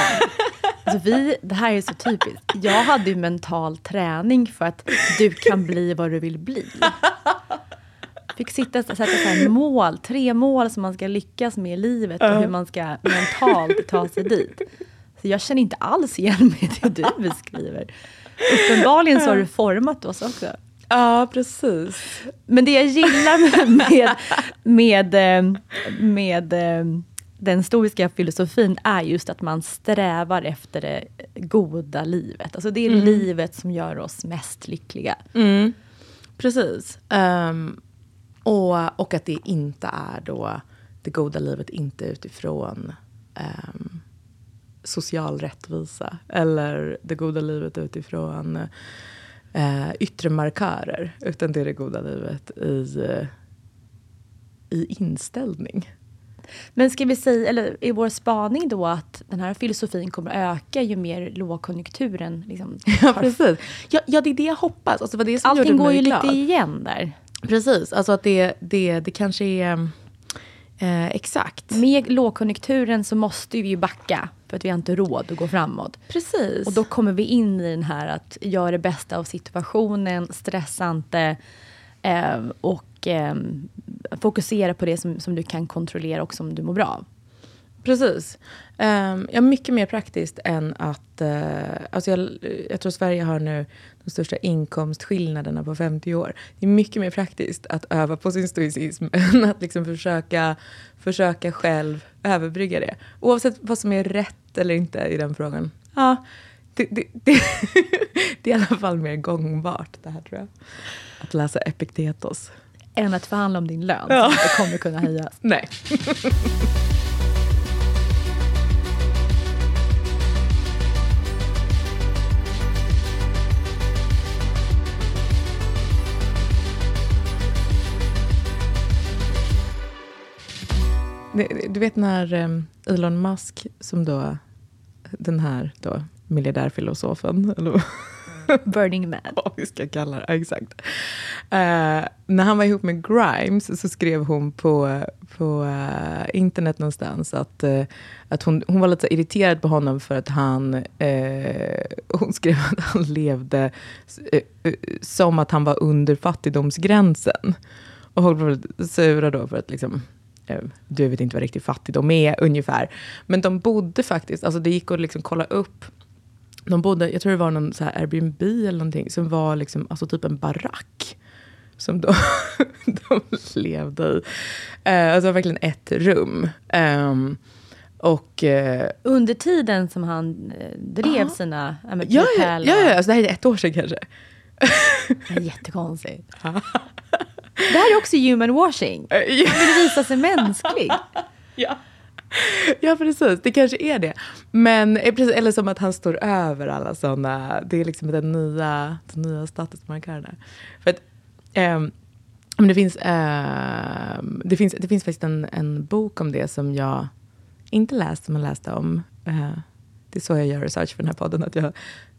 Alltså vi, det här är så typiskt. Jag hade ju mental träning för att du kan bli vad du vill bli. Fick sitta sätta så här mål, tre mål som man ska lyckas med i livet och hur man ska mentalt ta sig dit. Så jag känner inte alls igen mig i det du beskriver. Uppenbarligen så har du format oss också. Ja, precis. Men det jag gillar med, med, med, med eh, den stoiska filosofin är just att man strävar efter det goda livet. Alltså det är livet som gör oss mest lyckliga. Mm. Precis. Ehm, och, och att det inte är då det goda livet inte utifrån ehm, social rättvisa eller det goda livet utifrån eh, yttre markörer. Utan det är det goda livet i, eh, i inställning. Men ska vi säga, eller är vår spaning då att den här filosofin kommer att öka ju mer lågkonjunkturen liksom, *laughs* Ja, precis. Ja, ja, det är det jag hoppas. Alltså, det det Allting går ju glad. lite igen där. Precis, alltså att det, det, det kanske är... Eh, exakt. Med lågkonjunkturen så måste vi ju backa vi har inte råd att gå framåt. Precis. Och då kommer vi in i den här att göra det bästa av situationen, stressa inte eh, och eh, fokusera på det som, som du kan kontrollera och som du mår bra av. Precis. Um, ja, mycket mer praktiskt än att... Uh, alltså jag, jag tror Sverige har nu de största inkomstskillnaderna på 50 år. Det är mycket mer praktiskt att öva på sin stoicism *laughs* än att liksom försöka, försöka själv överbrygga det. Oavsett vad som är rätt eller inte i den frågan. Ja, det, det, det, *laughs* det är i alla fall mer gångbart det här tror jag. Att läsa Epiktetos. Än att förhandla om din lön, Ja. som inte kommer kunna höjas. *laughs* Nej. *laughs* Du vet när um, Elon Musk, som då den här då, miljardärfilosofen, eller Burning Man. *laughs* vad vi ska kalla det. Exakt. Eh, när han var ihop med Grimes så skrev hon på, på eh, internet någonstans att, eh, att hon, hon var lite irriterad på honom för att han... hon skrev att han levde som att han var under fattigdomsgränsen. Och var lite sura då för att liksom, du vet inte vad riktig fattigdom är ungefär. Men de bodde faktiskt, alltså det gick att liksom kolla upp de bodde, jag tror det var någon så här Airbnb eller någonting, som var liksom, alltså typ en barack. Som de, *laughs* de levde i. Eh, alltså verkligen ett rum. Ehm, och... eh, Under tiden som han eh, drev sina ja, men, ja, ja, ja, ja, alltså det här är ett år sedan kanske. Det är jättekonstigt. *laughs* det här är också human washing. Eh, ja. Han vill visa sig mänsklig. Ja. ja, precis. Det kanske är det. Men, eh, eller som att han står över alla sådana. Det är liksom den nya, den nya statusmarkören. För att, men det, finns, ehm, det, finns, det finns faktiskt en, en bok om det som jag inte läst, men läste om. Eh, det är så jag gör research för den här podden. Att jag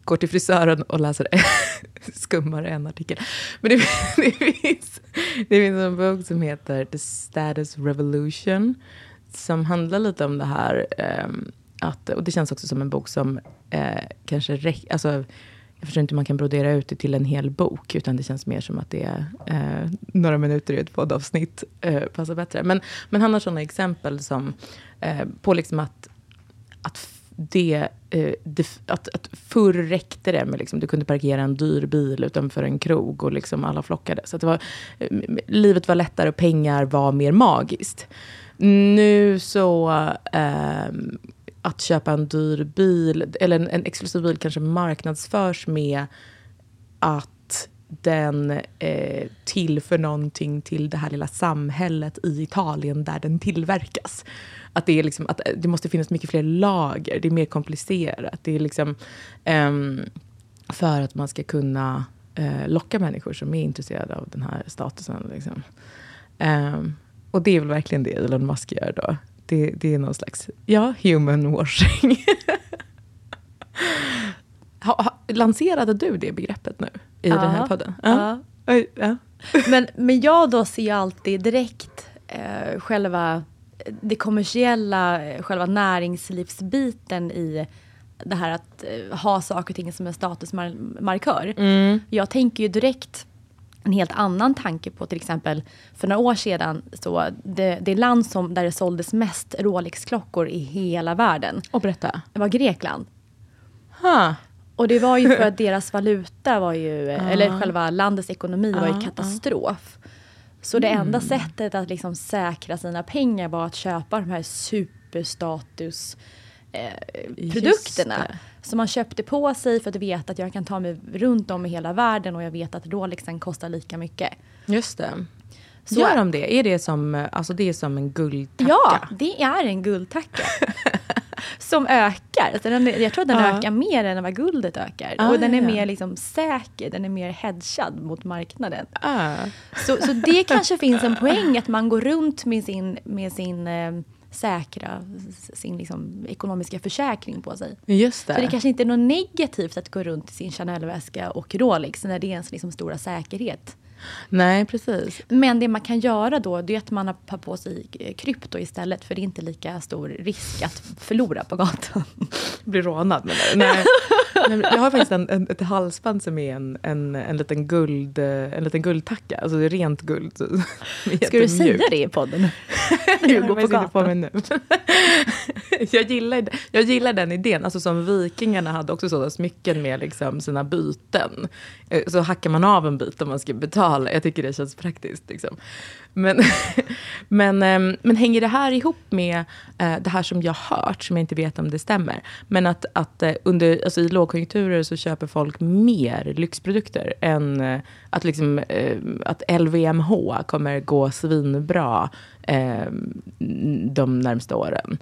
går till frisören och läser *laughs* skummar en artikel. Men det, *laughs* det, finns, det finns en bok som heter The Status Revolution. Som handlar lite om det här. ehm, att, och det känns också som en bok som eh, kanske räcker. Alltså, jag förstår inte hur man kan brodera ut det till en hel bok. Utan det känns mer som att det är eh, några minuter i ett poddavsnitt. Eh, passar bättre. Men, men han har sådana exempel som eh, på liksom att att det, eh, det, att, att förr räckte det med liksom, du kunde parkera en dyr bil utanför en krog och liksom alla flockade. Så att det var, eh, livet var lättare och pengar var mer magiskt. Nu så, eh, att köpa en dyr bil, eller en, en exklusiv bil kanske marknadsförs med att den eh, tillför någonting till det här lilla samhället i Italien där den tillverkas. Att det, är liksom, att det måste finnas mycket fler lager, det är mer komplicerat. Det är liksom, ehm, för att man ska kunna eh, locka människor som är intresserade av den här statusen. Liksom. Ehm, och det är väl verkligen det Elon Musk gör då. Det, det är någon slags, ja, human washing. *laughs* ha, ha, lanserade du det begreppet nu i Ja, den här podden? ja. Ja. Men, men jag då ser ju alltid direkt eh, själva det kommersiella, eh, själva näringslivsbiten i det här att eh, ha saker och ting som en statusmarkör. Jag tänker ju direkt en helt annan tanke på till exempel för några år sedan så det, det land som, där det såldes mest Rolex-klockor i hela världen Och berätta. det var Grekland. Ha. Och det var ju för att *laughs* deras valuta var ju, eller själva landets ekonomi var ju katastrof. Så det enda sättet att liksom säkra sina pengar var att köpa de här superstatus eh, produkterna. Som man köpte på sig för att veta att jag kan ta mig runt om i hela världen och jag vet att Rolexen kostar lika mycket. Just det. Så- Gör de det? Är det som, alltså det är som en guldtacka? Ja, det är en guldtacka. *laughs* som ökar. Alltså den, jag tror att den Ja. ökar mer än vad guldet ökar. Ah, och den är ja. mer liksom säker, den är mer hedgad mot marknaden. Ah. Så, så det *laughs* kanske finns en poäng att man går runt med sin, med sin eh, säkra, sin liksom, ekonomiska försäkring på sig. Just det. Så det kanske inte är något negativt att gå runt i sin Chanel-väska och Rolex när det är ens liksom stora säkerhet. Nej, precis. Men det man kan göra då, det är att man har på sig eh, krypto istället. För det är inte lika stor risk att förlora på gatan. *laughs* Bli rånad menar du? Nej. *laughs* Jag har faktiskt en, en, ett halsband som är en, en, en, liten, guld, eh, en liten guldtacka. Alltså det är rent guld. Ska du säga det i podden? *laughs* jag går på gatan. På mig nu. jag, gillar, jag gillar den idén. Alltså som vikingarna hade också sådana smycken med liksom sina byten. Eh, så hackar man av en bit om man ska betala. Jag tycker det känns praktiskt. Liksom. Men, *laughs* men, ehm, men hänger det här ihop med eh, det här som jag hört, som jag inte vet om det stämmer. Men att, att eh, under, alltså i lågkonjunkturer så köper folk mer lyxprodukter än att, liksom, att LVMH kommer gå svinbra ehm, de närmsta åren.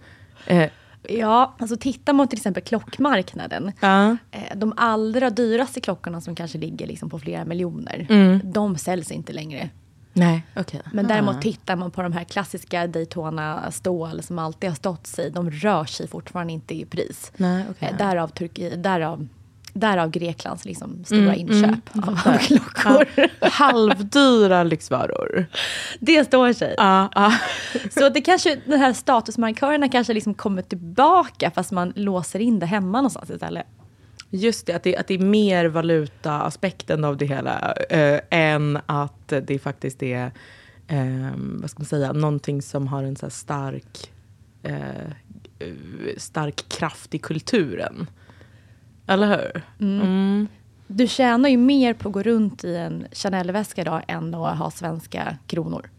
Ja, alltså tittar man till exempel klockmarknaden. Uh. De allra dyraste klockorna som kanske ligger liksom på flera miljoner, mm. de säljs inte längre. Nej, okay. Men däremot ah. tittar man på de här klassiska Daytona stål som alltid har stått sig. De rör sig fortfarande inte i pris. Nej, okay. Eh, därav, Turki, därav, därav Greklands liksom stora mm, inköp mm, av, av klockor. Ja. Halvdyra lyxvaror. Det står sig. Ah, ah. Så det kanske, de här statusmarkörerna kanske liksom kommer tillbaka fast man låser in det hemma någonstans istället. Just det, att det, att det är mer valutaaspekten av det hela eh, än att det faktiskt är eh, vad ska man säga, någonting som har en så stark, eh, stark kraft i kulturen. Eller hur? Mm. Mm. Du tjänar ju mer på att gå runt i en Chanel-väska idag än att ha svenska kronor.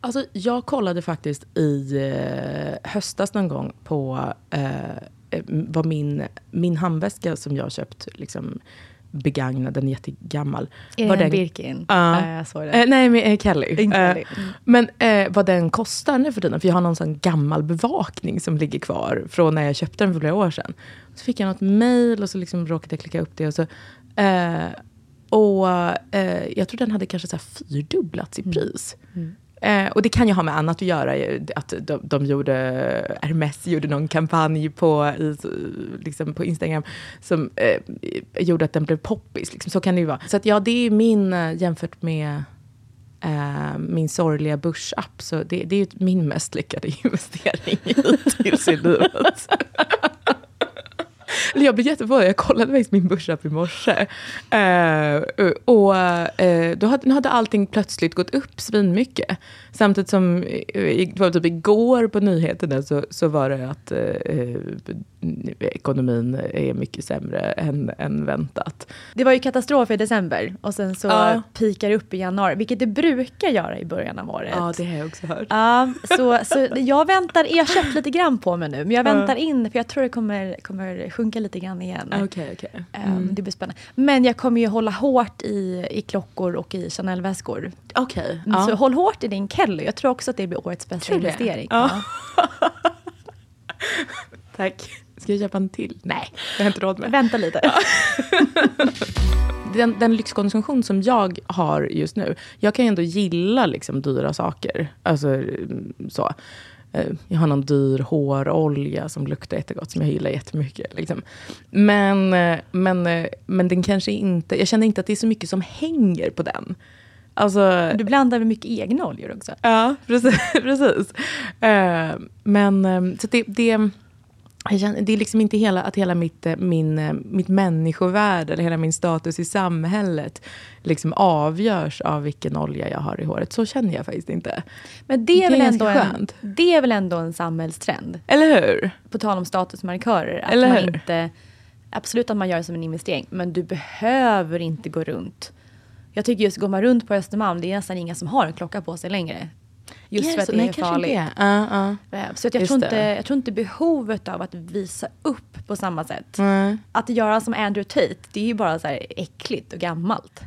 Alltså, jag kollade faktiskt i eh, höstas någon gång på eh, Eh, var min, min handväska som jag köpt liksom, begagnad, den är jättegammal. Är det en Birkin? Uh, ja, jag såg det. Uh, nej, men, uh, Kelly. Kelly. Mm. men vad den kostar nu för tiden, för jag har någon sån gammal bevakning som ligger kvar från när jag köpte den för flera år sedan. Så fick jag något mail och så liksom råkade jag klicka upp det. Och så, och jag tror den hade kanske så här fyrdubblats i mm. pris. Mm. Mm. Eh, och det kan ju ha med annat att göra. Att de, de gjorde, Hermes gjorde någon kampanj på, i, liksom på Instagram som eh, gjorde att den blev poppis. Liksom. Så kan det ju vara. Så att, ja, det är min, eh, jämfört med eh, min sorgliga börsapp, så det, det är min mest lyckade *laughs* investering hittills i livet. Alltså jag blev jätteförvånad. Jag kollade faktiskt min börsapp i morse. Uh, och uh, då hade, hade allting plötsligt gått upp svinmycket. Samtidigt som, det var typ igår på nyheterna så, så var det att uh, ekonomin är mycket sämre än, än väntat. Det var ju katastrof i december och sen så ja. pikar upp i januari, vilket det brukar göra i början av året. Ja, det har jag också hört. Ja, så, så jag väntar, jag har köpt lite grann på mig nu, men jag väntar in för jag tror det kommer, kommer sjunka lite grann igen. Okay, okay. Ehm, mm. Det blir spännande. Men jag kommer ju hålla hårt i, i klockor och i Chanel-väskor. Okay. Mm, så ja. håll hårt i din Kelly. Jag tror också att det blir årets bästa investering. Ja. *laughs* Tack. Ska jag köpa en till? Nej, jag har inte råd med. Vänta lite. *laughs* den, den lyxkonsumtion som jag har just nu, jag kan ju ändå gilla liksom dyra saker. Alltså mm, så. Eh, jag har någon dyr hårolja som luktar jättegott, som jag gillar jättemycket. Liksom. Men, eh, men, eh, men den kanske inte, jag känner inte att det är så mycket som hänger på den. Alltså, du blandar med mycket egna oljor också. Ja, precis. *laughs* precis. Men så det, det Känner, det är liksom inte hela, att hela mitt, eh, min, eh, mitt människovärde eller hela min status i samhället liksom avgörs av vilken olja jag har i håret. Så känner jag faktiskt inte. Men det är, det är väl, ändå en, det är väl ändå en samhällstrend? Eller hur? På tal om statusmarkörer. Att eller man hur? Inte, absolut att man gör det som en investering, men du behöver inte gå runt. Jag tycker just går man runt på Östermalm, det är nästan inga som har en klocka på sig längre. Just för att det Nej, är farligt. Uh, uh. Så jag, tror inte, jag tror inte behovet av att visa upp på samma sätt. Mm. Att göra som Andrew Tate, det är ju bara så här äckligt och gammalt.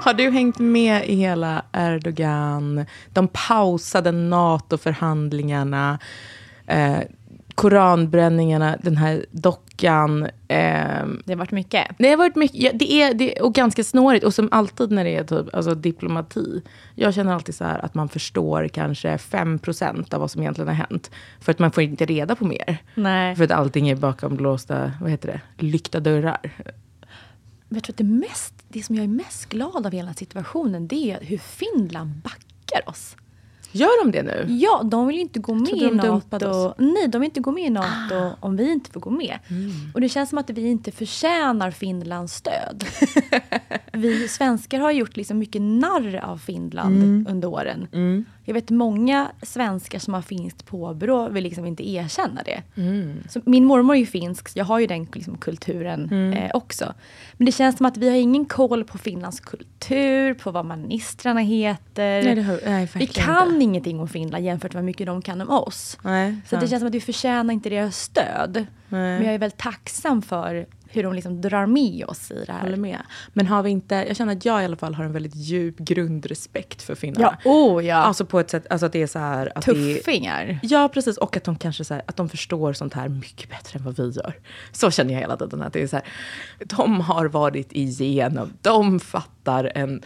Har du hängt med i hela Erdogan, de pausade NATO-förhandlingarna, eh, koranbränningarna, den här dockan. Eh, det har varit mycket. Det har varit mycket, ja, det är, det, och ganska snårigt. Och som alltid när det är typ, alltså, diplomati. Jag känner alltid så här att man förstår kanske 5% av vad som egentligen har hänt. För att man får inte reda på mer. Nej. För att allting är bakom blåsta, vad heter det, lyckta dörrar. jag tror att det, mest, det som jag är mest glad av i hela situationen det är hur Finland backar oss. Gör de det nu? Ja, de vill ju inte gå med i NATO. oss. Nej, de vill inte gå med i NATO Ah. om vi inte får gå med. Mm. Och det känns som att vi inte förtjänar Finlands stöd. *laughs* vi svenskar har gjort liksom mycket narr av Finland Mm. under åren. Jag vet många svenskar som har finskt påbrå vill liksom inte erkänna det. Mm. Så min mormor är ju finsk, så jag har ju den liksom, kulturen Mm. eh, också. Men det känns som att vi har ingen koll på Finlands kultur, på vad ministrarna heter. Nej, det har- nej, vi kan inte. ingenting om Finland jämfört med hur mycket de kan om oss. Nej, Så det känns som att vi förtjänar inte deras stöd. Men jag är väldigt tacksam för hur de liksom drar med oss i det här. håller med. Men har vi inte, jag känner att jag i alla fall har en väldigt djup grundrespekt för finnarna. Ja, oh ja. Alltså på ett sätt, alltså att det är så här. Att det Tuffingar. Ja, precis. Och att de kanske så här, att de förstår sånt här mycket bättre än vad vi gör. Så känner jag hela tiden. Att det är så här, de har varit igenom, de fattar en...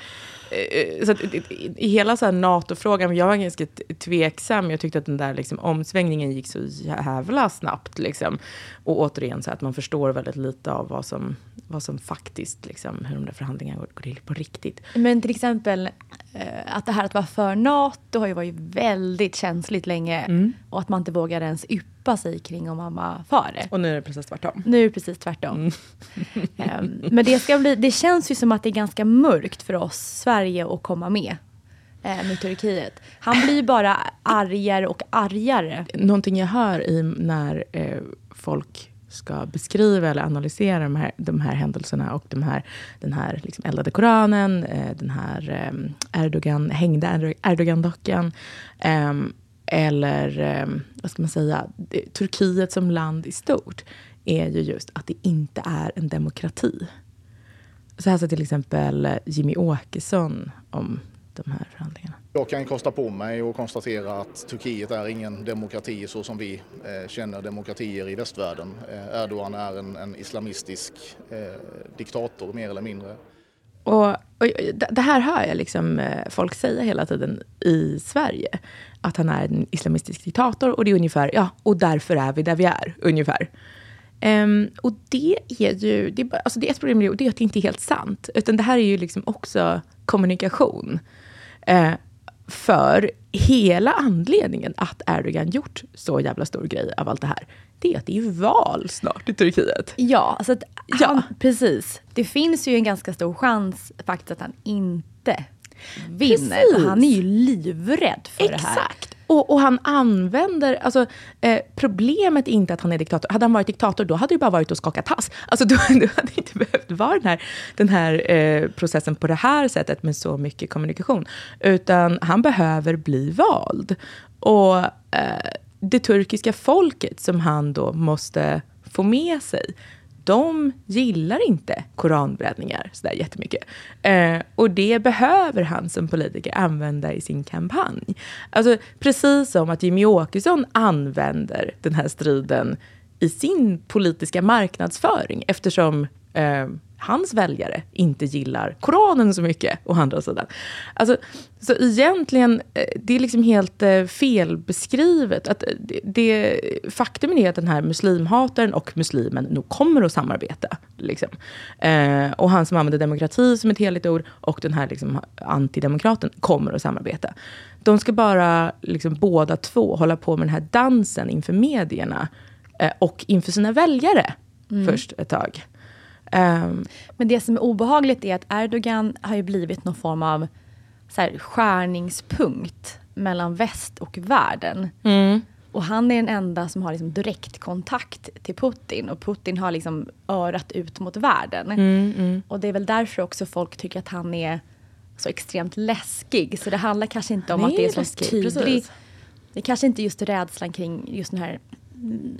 eh, Så att, i- i- hela så här NATO-frågan, jag var ganska tveksam. Jag tyckte att den där liksom, omsvängningen gick så jävla snabbt. Liksom. Och återigen, så att man förstår väldigt lite av vad som, vad som faktiskt, liksom, hur de där förhandlingarna går, går till på riktigt. Men till exempel eh, att det här att vara för NATO har ju varit väldigt känsligt länge. Mm. Och att man inte vågar ens yppa sig kring om för det. Och nu är det precis tvärtom. Nu är det precis tvärtom. Mm. *laughs* Ehm, men det, ska bli, det känns ju som att det är ganska mörkt för oss Sverige att komma med. eh, Med Turkiet. Han blir bara argare och argare. Någonting jag hör i när eh, folk ska beskriva eller analysera de här, de här händelserna och de här, den här liksom eldade Koranen, eh, den här eh, Erdogan, hängda Erdo- Erdogan-dockan, eh, eller eh, vad ska man säga, det, Turkiet som land i stort, är ju just att det inte är en demokrati. Så här sa till exempel eh, Jimmy Åkesson om de här förhandlingarna. Jag kan kosta på mig och konstatera att Turkiet är ingen demokrati så som vi eh, känner demokratier i västvärlden. Eh, Erdogan är en, en islamistisk eh, diktator mer eller mindre. Och, och det- här hör jag liksom eh, folk säga hela tiden i Sverige. Att han är en islamistisk diktator och det är ungefär, ja, och därför är vi där vi är, ungefär. Um, och det är ju, det är, alltså det är ett problem med det, och det är att det inte är helt sant. Utan det här är ju liksom också kommunikation. Uh, för hela anledningen att Erdogan gjort så jävla stor grej av allt det här, det är att det är val snart i Turkiet. Ja, alltså att Ja. han, precis. Det finns ju en ganska stor chans faktiskt att han inte vinner. Precis. Han är ju livrädd för det här. Exakt. Och, och han använder, alltså eh, problemet är inte att han är diktator. Hade han varit diktator då hade det bara varit att skaka tass. Alltså då, *laughs* då hade det inte behövt vara den här, den här eh, processen på det här sättet med så mycket kommunikation. Utan han behöver bli vald. Och eh, det turkiska folket som han då måste få med sig de gillar inte koranbränningar sådär jättemycket. Eh, och det behöver han som politiker använda i sin kampanj. Alltså precis som att Jimmy Åkesson använder den här striden i sin politiska marknadsföring eftersom eh, hans väljare inte gillar Koranen så mycket, å andra sidan. Alltså, så egentligen, eh, det är liksom helt eh, felbeskrivet. Att eh, det, det, faktum är att den här muslimhataren och muslimen nog kommer att samarbeta. Liksom. Eh, och han som använder demokrati som ett heligt ord och den här liksom, antidemokraten kommer att samarbeta. De ska bara liksom, båda två hålla på med den här dansen inför medierna eh, och inför sina väljare först ett tag. Ehm, Men det som är obehagligt är att Erdogan har ju blivit någon form av så här, skärningspunkt mellan väst och världen. Och han är den enda som har liksom direktkontakt till Putin och Putin har liksom örat ut mot världen. Och det är väl därför också folk tycker att han är så extremt läskig. Så det handlar kanske inte om Han att det är så läskig, tydlig... precis. Det är kanske inte just rädslan kring just den här mm,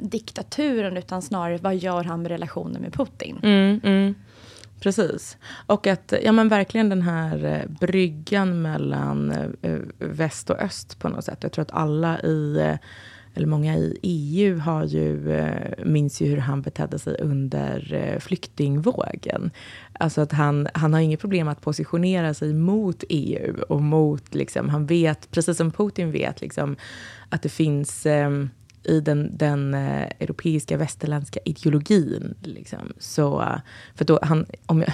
diktaturen utan snarare vad gör han med relationen med Putin? Mm, mm. Precis. Och att ja, men verkligen den här eh, bryggan mellan eh, eh, väst och öst på något sätt. Jag tror att alla i, eller många i EU har ju, minns ju hur han betedde sig under flyktingvågen. Alltså att han, han har inget problem att positionera sig mot EU och mot, liksom, han vet, precis som Putin vet, liksom, att det finns eh, i den, den eh, europeiska västerländska ideologin. Liksom. Så, för då han, om jag,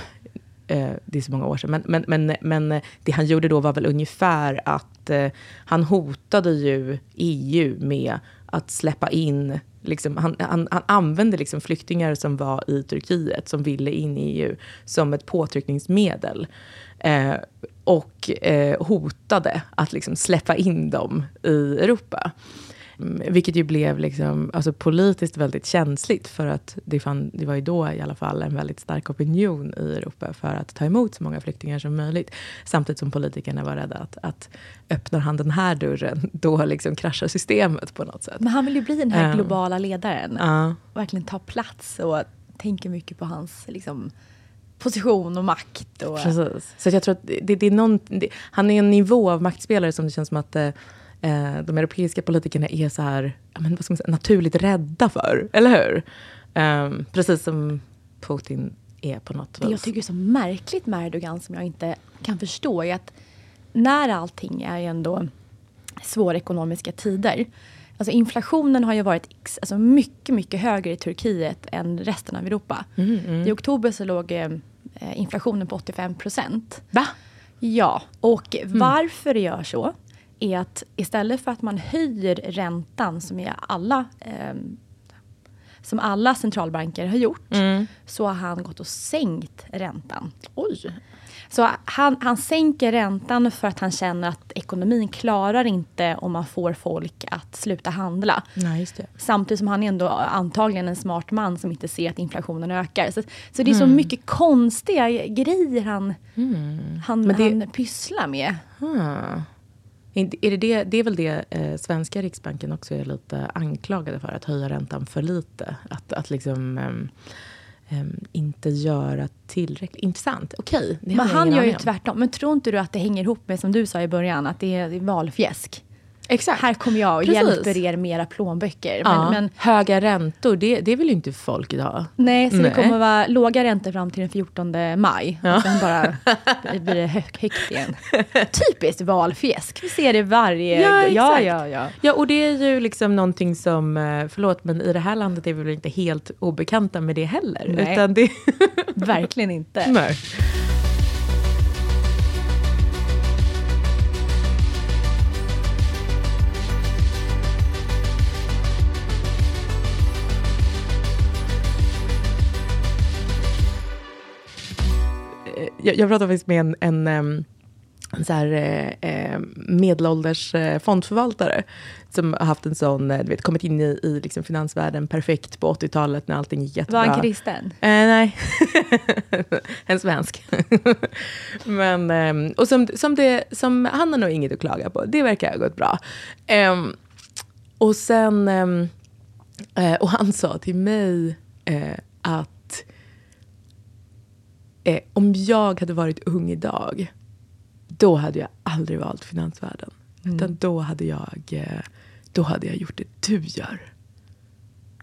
eh, det är så många år sedan. Men, men, men, men det han gjorde då var väl ungefär att eh, han hotade ju EU med att släppa in Liksom, han, han, han, använde liksom flyktingar som var i Turkiet, som ville in i EU, som ett påtryckningsmedel. Eh, och eh, hotade att liksom släppa in dem i Europa. Mm, vilket ju blev liksom, alltså politiskt väldigt känsligt för att det, fann, det var ju då i alla fall en väldigt stark opinion i Europa för att ta emot så många flyktingar som möjligt. Samtidigt som politikerna var rädda att, att öppnar han den här dörren, *laughs* då liksom kraschar systemet på något sätt. Men han vill ju bli den här globala ledaren. Uh. Verkligen ta plats och tänker mycket på hans liksom, position och makt. Och... Precis. Så jag tror att det, det är någon, det, han är en nivå av maktspelare som det känns som att eh, eh, de europeiska politikerna är så här, men, vad ska man säga, naturligt rädda för. Eller hur? Eh, precis som Putin är på något vis. Det jag tycker är så märkligt med Erdogan som jag inte kan förstå är att när allting är ändå svåra ekonomiska tider. Alltså inflationen har ju varit alltså mycket, mycket högre i Turkiet än resten av Europa. Mm, mm. I oktober så låg eh, inflationen på 85 procent. Va? Ja, och mm. varför det gör så är att istället för att man höjer räntan som är alla eh, som alla centralbanker har gjort, mm. så har han gått och sänkt räntan. Oj! Så han, han sänker räntan för att han känner att ekonomin klarar inte om man får folk att sluta handla. Nej, Samtidigt som han är ändå antagligen en smart man som inte ser att inflationen ökar. Så, så det är mm. så mycket konstiga grejer han, mm. han, det... han pysslar med. Hmm. Är det, det, det är väl det eh, svenska Riksbanken också är lite anklagade för, att höja räntan för lite. Att, att liksom... Eh, um, inte göra tillräckligt. Intressant. Okej. Okay, men han gör ju tvärtom. Men tror inte du att det hänger ihop med, som du sa i början, att det är valfjäsk? Exakt. Här kommer jag och Precis. hjälper er med era plånböcker. Ja, men, höga räntor, det, det vill ju inte folk idag. Nej, så nej. det kommer vara låga räntor fram till den 14 maj. Ja. Och sen bara blir det högt, högt igen. *laughs* Typiskt valfjäsk. Vi ser det varje... Ja, exakt. Ja, ja, ja. ja, och det är ju liksom någonting som, eh, förlåt, men i det här landet är vi väl inte helt obekanta med det heller. Nej. Utan det... *laughs* Verkligen inte. Nej. Jag, jag pratade faktiskt med en, en, en så här, eh, eh, medelålders eh, fondförvaltare som har haft en sån, du vet, kommit in i, i liksom finansvärlden perfekt på 80-talet när allting gick jättebra. Var han kristen? Eh, nej, *laughs* en svensk. *laughs* Men, eh, och som, som, det, som han har nog inget att klaga på. Det verkar ha gått bra. Eh, och sen, eh, och han sa till mig att Eh, om jag hade varit ung idag, då hade jag aldrig valt finansvärlden. Mm. Utan då hade, jag, eh, då hade jag gjort det du gör.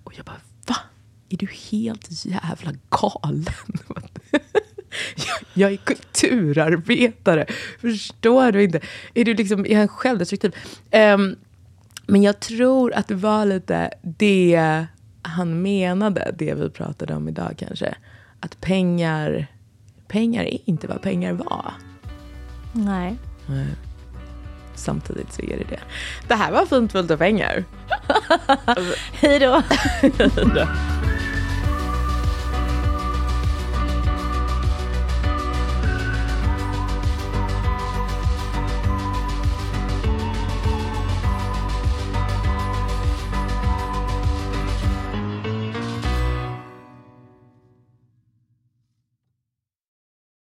Och jag bara, va? Är du helt jävla galen? *laughs* jag, är kulturarbetare. Förstår du inte? Är du liksom, är jag självdestruktiv? Um, men jag tror att det var lite det han menade, det vi pratade om idag kanske. Att pengar pengar är inte vad pengar var. Nej. Nej. Samtidigt så är det det. Det här var fint fullt av pengar. *laughs* Hej då. *laughs* Hej då.